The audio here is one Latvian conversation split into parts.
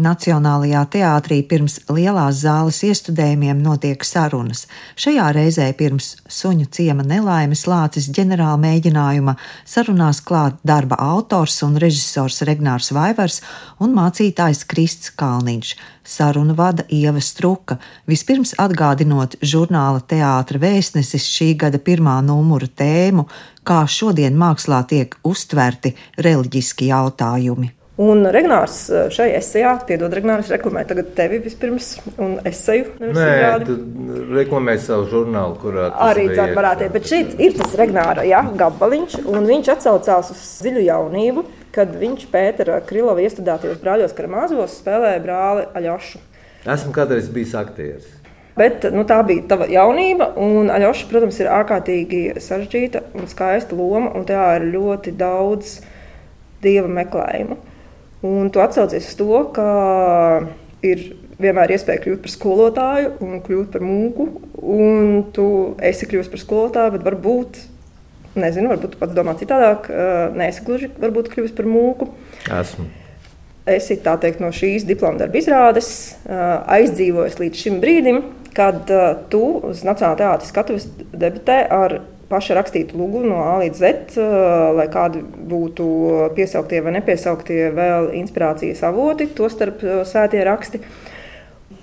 Nacionālajā teātrī pirms lielās zāles iestudējumiem notiek sarunas. Šajā reizē pirms suņu ciema nelaimes lācis ģenerāla mēģinājuma sarunās klāt darba autors un režisors Regnārs Vaivars un mācītājs Krists Kalniņš. Sarunu vada Ieva Struka, vispirms atgādinot žurnāla teātra vēstnesis šī gada pirmā numura tēmu, kā šodien mākslā tiek uztverti reliģiski jautājumi. Un Regnārs eh, šai esejā, piedod, Regnārs reklamē tagad tevi vispirms un eseju. Nē, tu reklamē savu žurnālu, kurā arī dzēr varētu. Bet šeit ir tas Regnāra jā, gabaliņš, un viņš atsaucās uz dziļu jaunību, kad viņš Pētera Krilova iestudētajos brāļos Karamāzos spēlēja brāli Aļošu. Esmu kādreiz bijis aktieris. Bet nu, tā bija tava jaunība, un Aļoša, protams, ir ārkārtīgi sarežģīta un skaista loma, un tajā ir ļoti daudz dieva meklējumu. Un tu atsaucies uz to, ka ir vienmēr iespēja kļūt par skolotāju un kļūt par mūku. Un tu esi kļuvis par skolotāju, bet varbūt, nezinu, varbūt tu pats domā citādāk, neesi gluži varbūt kļuvis par mūku. Esmu. Esi tā teikt no šīs diploma darba izrādes aizdzīvojis līdz šim brīdim, kad tu uz Nacionālā teātras skatuves debitē ar paša rakstītu lūgumu no A līdz Z, lai kādi būtu piesauktie vai nepiesauktie vēl inspirācijas avoti, tostarp svētie raksti.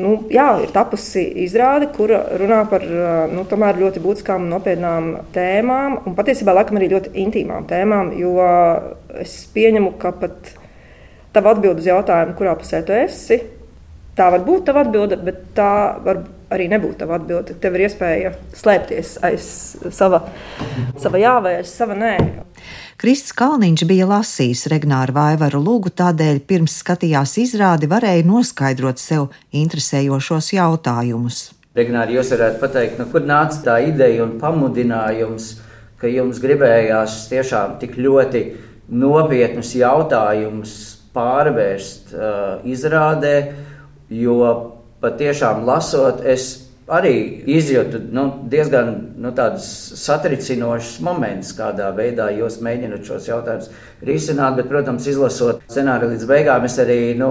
Nu, jā, ir tapusi izrāde, kur runā par nu, ļoti būtiskām nopietnām tēmām, un patiesībā laikam arī ļoti intīmām tēmām, jo es pieņemu, ka pat tava atbilde uz jautājumu, kurā pusē tu esi, tā var būt tava atbilde, bet tā var būt arī nebūtu tava atbilde. Tev ir iespēja slēpties aiz sava, sava jā vai aiz sava nē. Kristis Kalniņš bija lasījis Regnāra Vaivaru lūgu, tādēļ pirms skatījās izrādi varēja noskaidrot sev interesējošos jautājumus. Regnāri, jūs varētu pateikt, no kur nāca tā ideja un pamudinājums, ka jums gribējās tiešām tik ļoti nopietnus jautājumus pārvērst uh, izrādē, jo patiešām lasot, es arī izjūtu nu, diezgan nu, satricinošus momentus, kādā veidā jūs mēģināt šos jautājumus risināt. Bet, protams, izlasot scenāriju līdz beigām, es arī nu,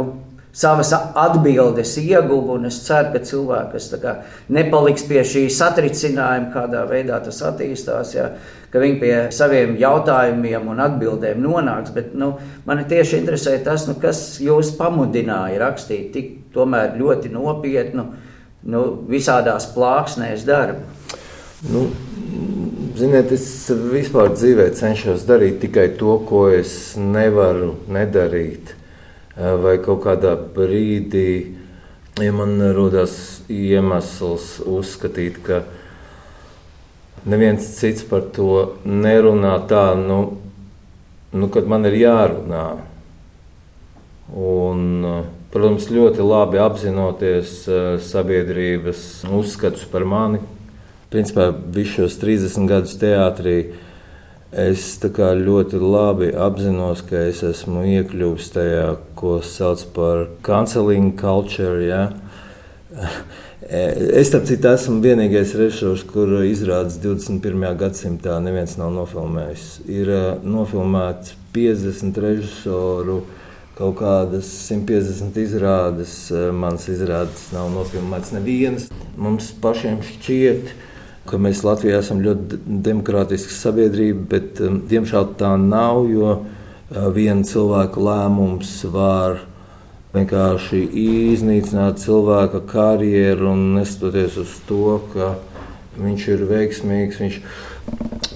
savas atbildes ieguvu, un es ceru, ka cilvēks kā, nepaliks pie šī satricinājuma, kādā veidā tas attīstās. Jā, ka viņi pie saviem jautājumiem un atbildēm nonāks. Bet, nu, man tieši interesē tas, nu, kas jūs pamudināja rakstīt tik tomēr ļoti nopietnu, nu, visādās plāksnēs darbu. Nu, ziniet, es vispār dzīvē cenšos darīt tikai to, ko es nevaru nedarīt. Vai kaut kādā brīdī, ja man rodas iemesls uzskatīt, ka neviens cits par to nerunā tā, nu, nu kad man ir jārunā. Un, uh, Protams, ļoti labi apzinoties uh, sabiedrības uzskatus par mani. Principā visus šos 30 gadus teātrī es ļoti labi apzinos, ka es esmu iekļuvis tajā, ko sauc par canceling culture. Ja? Es tam citu esmu vienīgais režisors, kur izrādes 21. gadsimtā neviens nav nofilmējis. Ir uh, nofilmēts 50 režisoru kaut kādas 150 izrādes, eh, manas izrādes nav nofilmētas nevienas. Mums pašiem šķiet, ka mēs Latvijā esam ļoti demokrātiska sabiedrība, bet um, diemžēl tā nav, jo uh, viena cilvēka lēmums var vienkārši iznīcināt cilvēka karjeru un neskatoties uz to, ka viņš ir veiksmīgs. Viņš...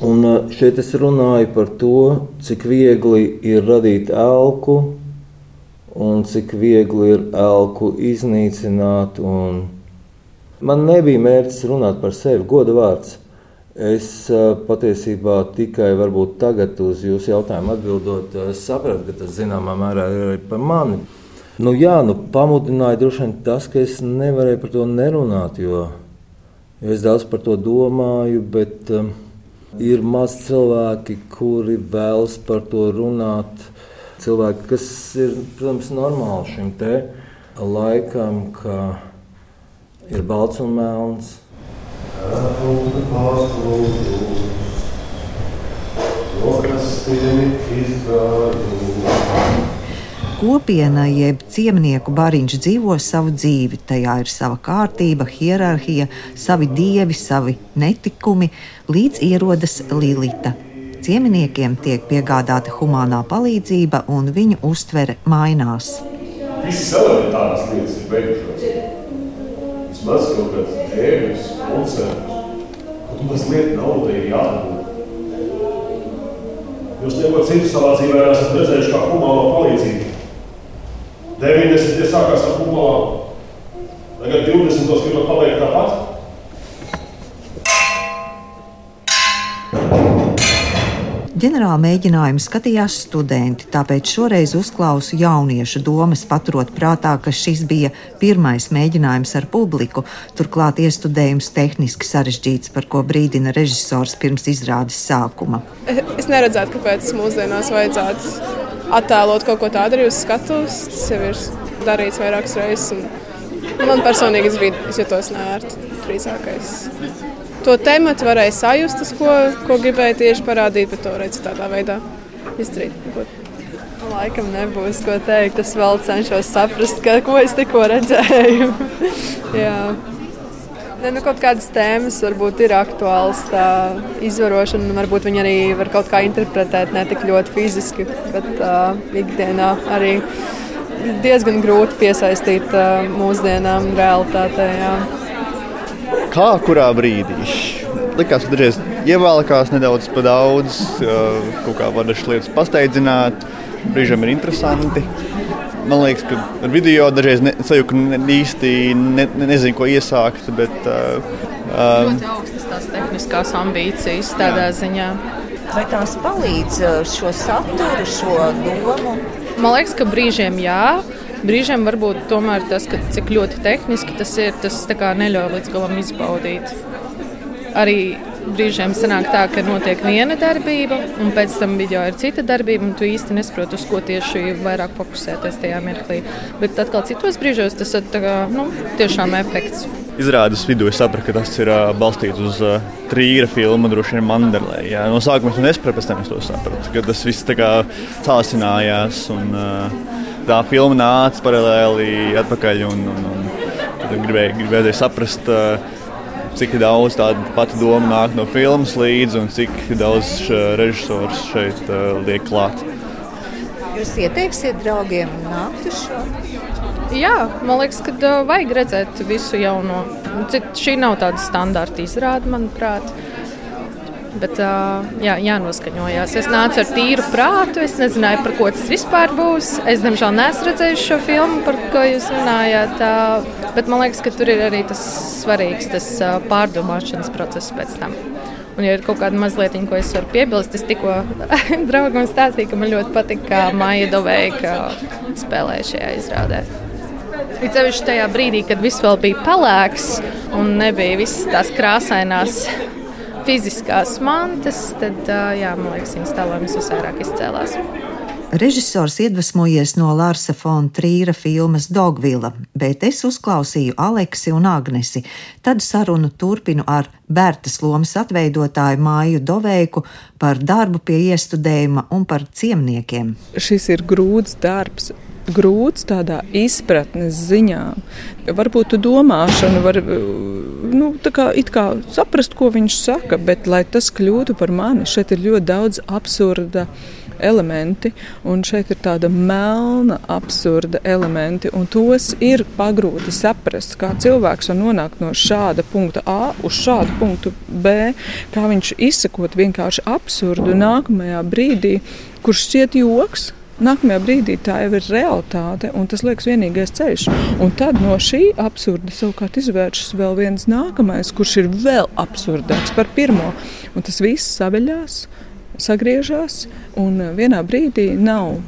Un šeit es runāju par to, cik viegli ir radīt elku un cik viegli ir elku iznīcināt. Man nebija mērķis runāt par sevi, goda vārds. Es patiesībā tikai tagad uz jūsu jautājumu atbildot, sapratu, ka tas zināmā mērā ir arī par mani. Nu, jā, nu, pamudināja droši vien tas, ka es nevarēju par to nerunāt, jo, es daudz par to domāju, bet um, ir maz cilvēki, kuri vēlas par to runāt cilvēki, kas ir, protams, normāli šim te laikam, ka ir balts un melns. kopiena, jeb ciemnieku bariņš dzīvo savu dzīvi. Tajā ir sava kārtība, hierarhija, savi dievi, savi netikumi, līdz ierodas Līlita. Cieminiekiem tiek piegādāta humanā palīdzība, un viņu uztvere mainās. Visas elementāras lietas ir beigušās. Vismaz kaut kāds tēmas, koncerts, kaut mazliet nauda ir jādabū. Jūs neko citu savā dzīvē neesat redzējuši kā humāno palīdzību. 90. sākās ar humānu. Tagad 20. gribat paliek tāpat. Ģenerāla mēģinājumu skatījās studenti, tāpēc šoreiz uzklausu jauniešu domas, paturot prātā, ka šis bija pirmais mēģinājums ar publiku. Turklāt iestudējums tehniski sarežģīts, par ko brīdina režisors pirms izrādes sākuma. Es neredzētu, kāpēc mūsdienās vajadzētu attēlot kaut ko tādu arī uz skatuves. Tas jau ir darīts vairākas reizes. Man personīgi es, biju, es jutos nērti drīzākais to tematu varēja sajust, tas, ko, ko gribēja tieši parādīt, bet to redzu tādā veidā izdarīt. Laikam nebūs ko teikt. Es vēl cenšos saprast, ka, ko es tikko redzēju. Ne, nu, kaut kādas tēmas varbūt ir aktuālas, tā izvarošana, un varbūt viņi arī var kaut kā interpretēt ne tik ļoti fiziski, bet uh, ikdienā arī diezgan grūti piesaistīt uh, mūsdienām realitātē. Jā kā kurā brīdī. Likās, ka dažreiz ievēlkās nedaudz par daudz, kaut kā var dažas lietas pasteidzināt, brīžiem ir interesanti. Man liekas, ka ar video dažreiz ne, sajūta ne, īsti ne, ne, nezinu, ko iesākt. Bet, uh, um, ļoti augstas tās tehniskās ambīcijas tādā jā. ziņā. Vai tās palīdz šo saturu, šo domu? Man liekas, ka brīžiem jā. Brīžiem varbūt tomēr tas, cik ļoti tehniski tas ir, tas neļauj līdz galam izbaudīt. Arī brīžiem sanāk tā, ka notiek viena darbība, un pēc tam video ir cita darbība, un tu īsti nesaproti, uz ko tieši vairāk fokusēties tajā mirklī. Bet atkal citos brīžos tas ir kā, nu, tiešām efekts. Izrādes vidū es sapratu, ka tas ir uh, balstīts uz uh, trījera filmu, droši vien Mandelē. No sākuma es to nesapratu, pēc tam es to sapratu, ka tas viss tā kā sāsinājās. Un, uh, tā filma nāca paralēli atpakaļ. Un, un, un, tad gribēju, gribēju saprast, cik daudz tādu pati doma nāk no filmas līdzi un cik daudz režisors šeit liek klāt. Jūs ieteiksiet draugiem nākt uz šo? Jā, man liekas, ka vajag redzēt visu jauno. Šī nav tāda standarta izrāde, manuprāt. Bet jā, jānoskaņojās. Es nācu ar tīru prātu, es nezināju, par ko tas vispār būs. Es, diemžēl, neesmu redzējis šo filmu, par ko jūs runājāt. Bet man liekas, ka tur ir arī tas svarīgs tas pārdomāšanas process pēc tam. Un, ja ir kaut kāda mazliet, ko es varu piebilst, es tikko draugam stāstīju, ka man ļoti patīk, kā Maija Doveika spēlēja šajā izrādē. Ir sevišķi tajā brīdī, kad viss vēl bija pelēks un nebija visas tās krāsainās fiziskās mantas, tad, jā, man liekas, viņas tēlojums visvairāk izcēlās. Režisors iedvesmojies no Lārsa Fona Trīra filmas Dogvila, bet es uzklausīju Aleksi un Agnesi. Tad sarunu turpinu ar Bērtas lomas atveidotāju Māju Doveiku par darbu pie iestudējuma un par ciemniekiem. Šis ir grūts darbs grūts tādā izpratnes ziņā. Varbūt domāšana var nu, kā, kā saprast, ko viņš saka, bet lai tas kļūtu par mani, šeit ir ļoti daudz absurda elementi, un šeit ir tāda melna, absurda elementi, tos ir pagrūti saprast, kā cilvēks var nonākt no šāda punkta A uz šādu punktu B, kā viņš izsakot vienkārši absurdu nākamajā brīdī, kurš šķiet joks Nākamajā brīdī tā jau ir realitāte, un tas liekas vienīgais ceļš. Un tad no šī absurda savukārt izvēršas vēl viens nākamais, kurš ir vēl absurdāks par pirmo. Un tas viss saveļās, sagriežās, un vienā brīdī nav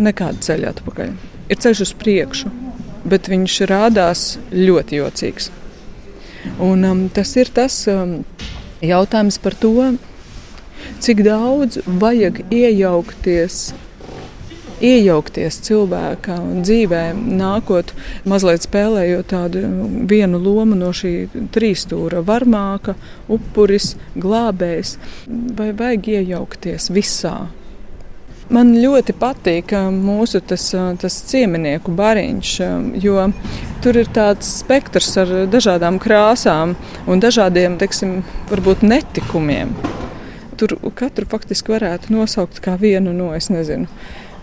nekāda ceļa atpakaļ. Ir ceļš uz priekšu, bet viņš rādās ļoti jocīgs. Un, um, tas ir tas um, jautājums par to, cik daudz vajag iejaukties iejaukties cilvēka dzīvē, nākot mazliet spēlējot tādu vienu lomu no šī trīsstūra - varmāka, upuris, glābējs. Vai vajag iejaukties visā? Man ļoti patīk mūsu tas, tas cieminieku bariņš, jo tur ir tāds spektrs ar dažādām krāsām un dažādiem, teiksim, varbūt netikumiem. Tur katru faktiski varētu nosaukt kā vienu no, es nezinu,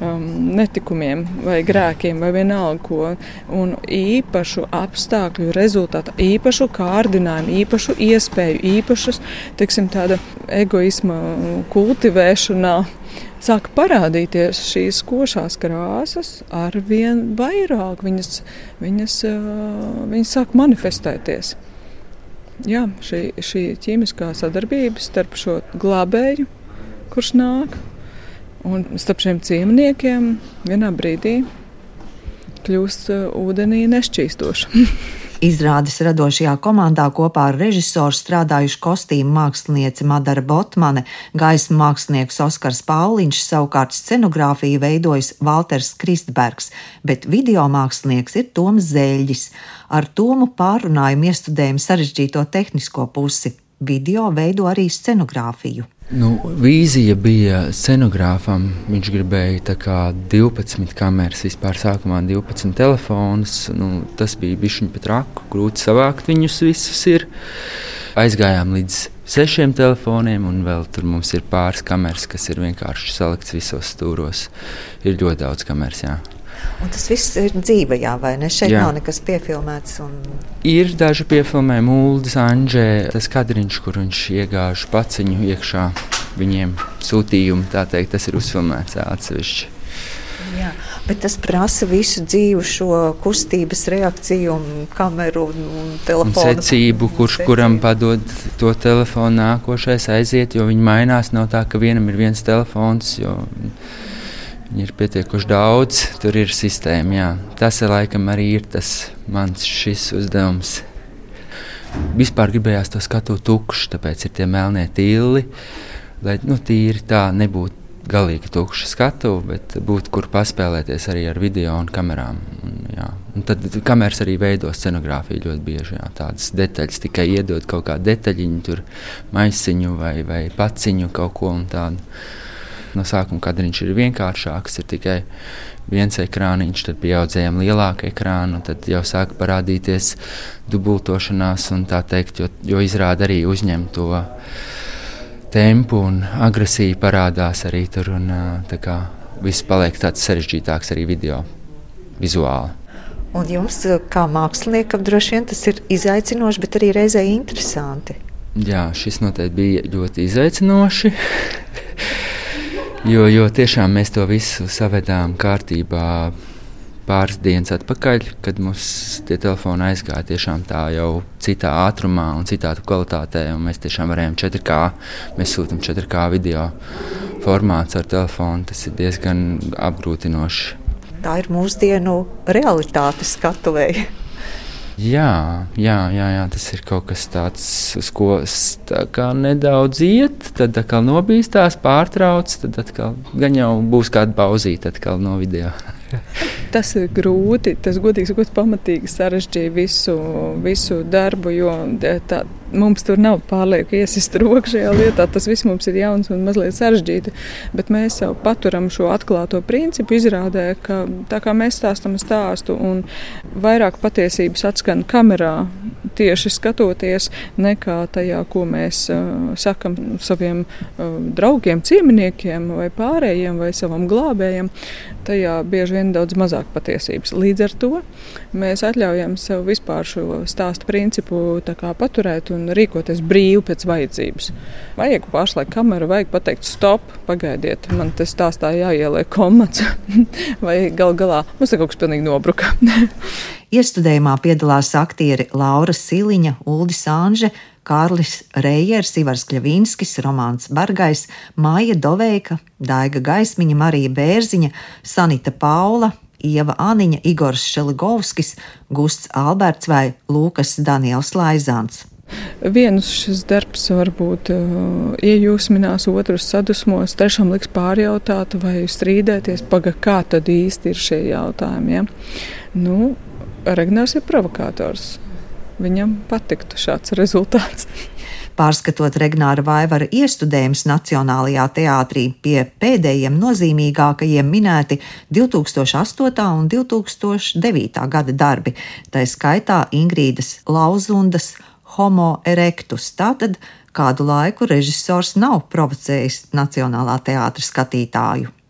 um, netikumiem vai grēkiem, vai vienalga ko. Un īpašu apstākļu rezultātā, īpašu kārdinājumu, īpašu iespēju, īpašas teiksim, egoisma kultivēšanā. Sāk parādīties šīs košās krāsas, ar vien vairāk viņas, viņas, viņas sāk manifestēties. Jā, šī, šī ķīmiskā sadarbība starp šo glābēju, kurš nāk, Un starp šiem ciemniekiem vienā brīdī kļūst uh, ūdenī nešķīstoši. Izrādes radošajā komandā kopā ar režisoru strādājuši kostīmu māksliniece Madara Botmane, gaismu mākslinieks Oskars Pauliņš, savukārt scenogrāfiju veidojis Walters Kristbergs, bet video mākslinieks ir Toms Zēļģis. Ar Tomu pārunājam iestudējumu sarežģīto tehnisko pusi. Video veido arī scenogrāfiju. Nu, vīzija bija scenogrāfam. Viņš gribēja 12 kameras, vispār sākumā 12 telefonus. Nu, tas bija bijis pat raku, grūti savākt viņus visus. Ir. Aizgājām līdz sešiem telefoniem, un vēl tur mums ir pāris kameras, kas ir vienkārši salikts visos stūros. Ir ļoti daudz kameras. Jā. Un tas viss ir dzīvajā, vai ne? Šeit Jā. nav nekas piefilmēts. Un... Ir daži piefilmēti mūlis, Anģē, tas kadriņš, kur viņš iegāž paciņu iekšā viņiem sūtījumu. Teikt, tas ir uzfilmēts atsevišķi. Jā, bet tas prasa visu dzīvu, šo kustības reakciju, un kameru un, un telefonu. Un secību, kurš secību. kuram padod to telefonu, nākošais aiziet, jo viņi mainās. Nav tā, ka vienam ir viens telefons. Jo, Viņi ir pietiekuši daudz, tur ir sistēma. Jā. Tas ir laikam arī ir tas mans uzdevums. Vispār gribējās to skatu tukšu, tāpēc ir tie melnie tīli, lai nu, tīri tā nebūtu galīgi tukša skatu, bet būtu kur paspēlēties arī ar video un kamerām. Un, jā. un tad kameras arī veido scenogrāfiju ļoti bieži. Jā. Tādas detaļas tikai iedod kaut kādu detaļiņu, tur maisiņu vai, vai paciņu kaut ko tādu. No sākuma kadriņš ir vienkāršāks, ir tikai viens ekrāniņš, tad pieaudzējam lielāku ekrānu, tad jau sāk parādīties dubultošanās, un tā teikt, jo, jo izrāda arī uzņem to tempu un agresiju parādās arī tur, un tā kā viss paliek tāds sarežģītāks arī video vizuāli. Un jums, kā māksliniekam, droši vien tas ir izaicinoši, bet arī reizē interesanti. Jā, šis noteikti bija ļoti izaicinoši. Jo, jo tiešām mēs to visu savedām kārtībā pāris dienas atpakaļ, kad mums tie telefoni aizgāja tiešām tā jau citā ātrumā un citā kvalitātē. Mēs tiešām varējām 4K, mēs sūtām 4K video formāts ar telefonu. Tas ir diezgan apgrūtinoši. Tā ir mūsdienu realitāte skatuvēja. Jā, jā, jā, jā, tas ir kaut kas tāds, uz ko tā nedaudz iet, tad atkal nobīstās, pārtrauc, tad atkal gan jau būs kāda pauzīte no video. Tas ir grūti. Tas, godīgi sakot, pamatīgi sarežģīja visu, visu darbu, jo tā, mums tur nav pārlieku iesist roku šajā lietā. Tas viss mums ir jauns un mazliet sarežģīti. Bet mēs jau paturam šo atklāto principu, izrādē, ka tā kā mēs stāstam stāstu un vairāk patiesības atskan kamerā, tieši skatoties, nekā tajā, ko mēs sakam saviem draugiem, cieminiekiem vai pārējiem vai savam glābējam. Tajā bieži vien daudz mazāk patiesības. Līdz ar to mēs atļaujam sev vispār šo stāstu principu paturēt un rīkoties brīvi pēc vajadzības. Vajag pašlaik kameru, vajag pateikt, stop, pagaidiet, man tas stāstā jāieliek komats, vai gal galā mums te kaut kas pilnīgi nobruka. Iestudējumā piedalās aktieri Laura Siliņa, Uldis Anže, Kārlis Reijers, Ivars Kļavīnskis, Romāns Bargais, Māja Doveika, Daiga Gaismiņa, Marija Bērziņa, Sanita Paula, Ieva Aniņa, Igors Šeligovskis, Gusts Alberts vai Lūkas Daniels Laizāns. Viens šis darbs varbūt uh, iejūsminās, otrs sadusmos, trešam liks pārjautāt vai strīdēties, paga, kā tad īsti ir šie jautājumi. Ja? Nu, Regners ir provokators. Viņam patiktu šāds rezultāts. Pārskatot Regnāra Vaivara iestudējumus Nacionālajā teātrī, pie pēdējiem nozīmīgākajiem minēti 2008. un 2009. gada darbi, tā skaitā Ingrīdas Lauzundas Homo erectus. Tātad kādu laiku režisors nav provocējis Nacionālā teātra skatītāju.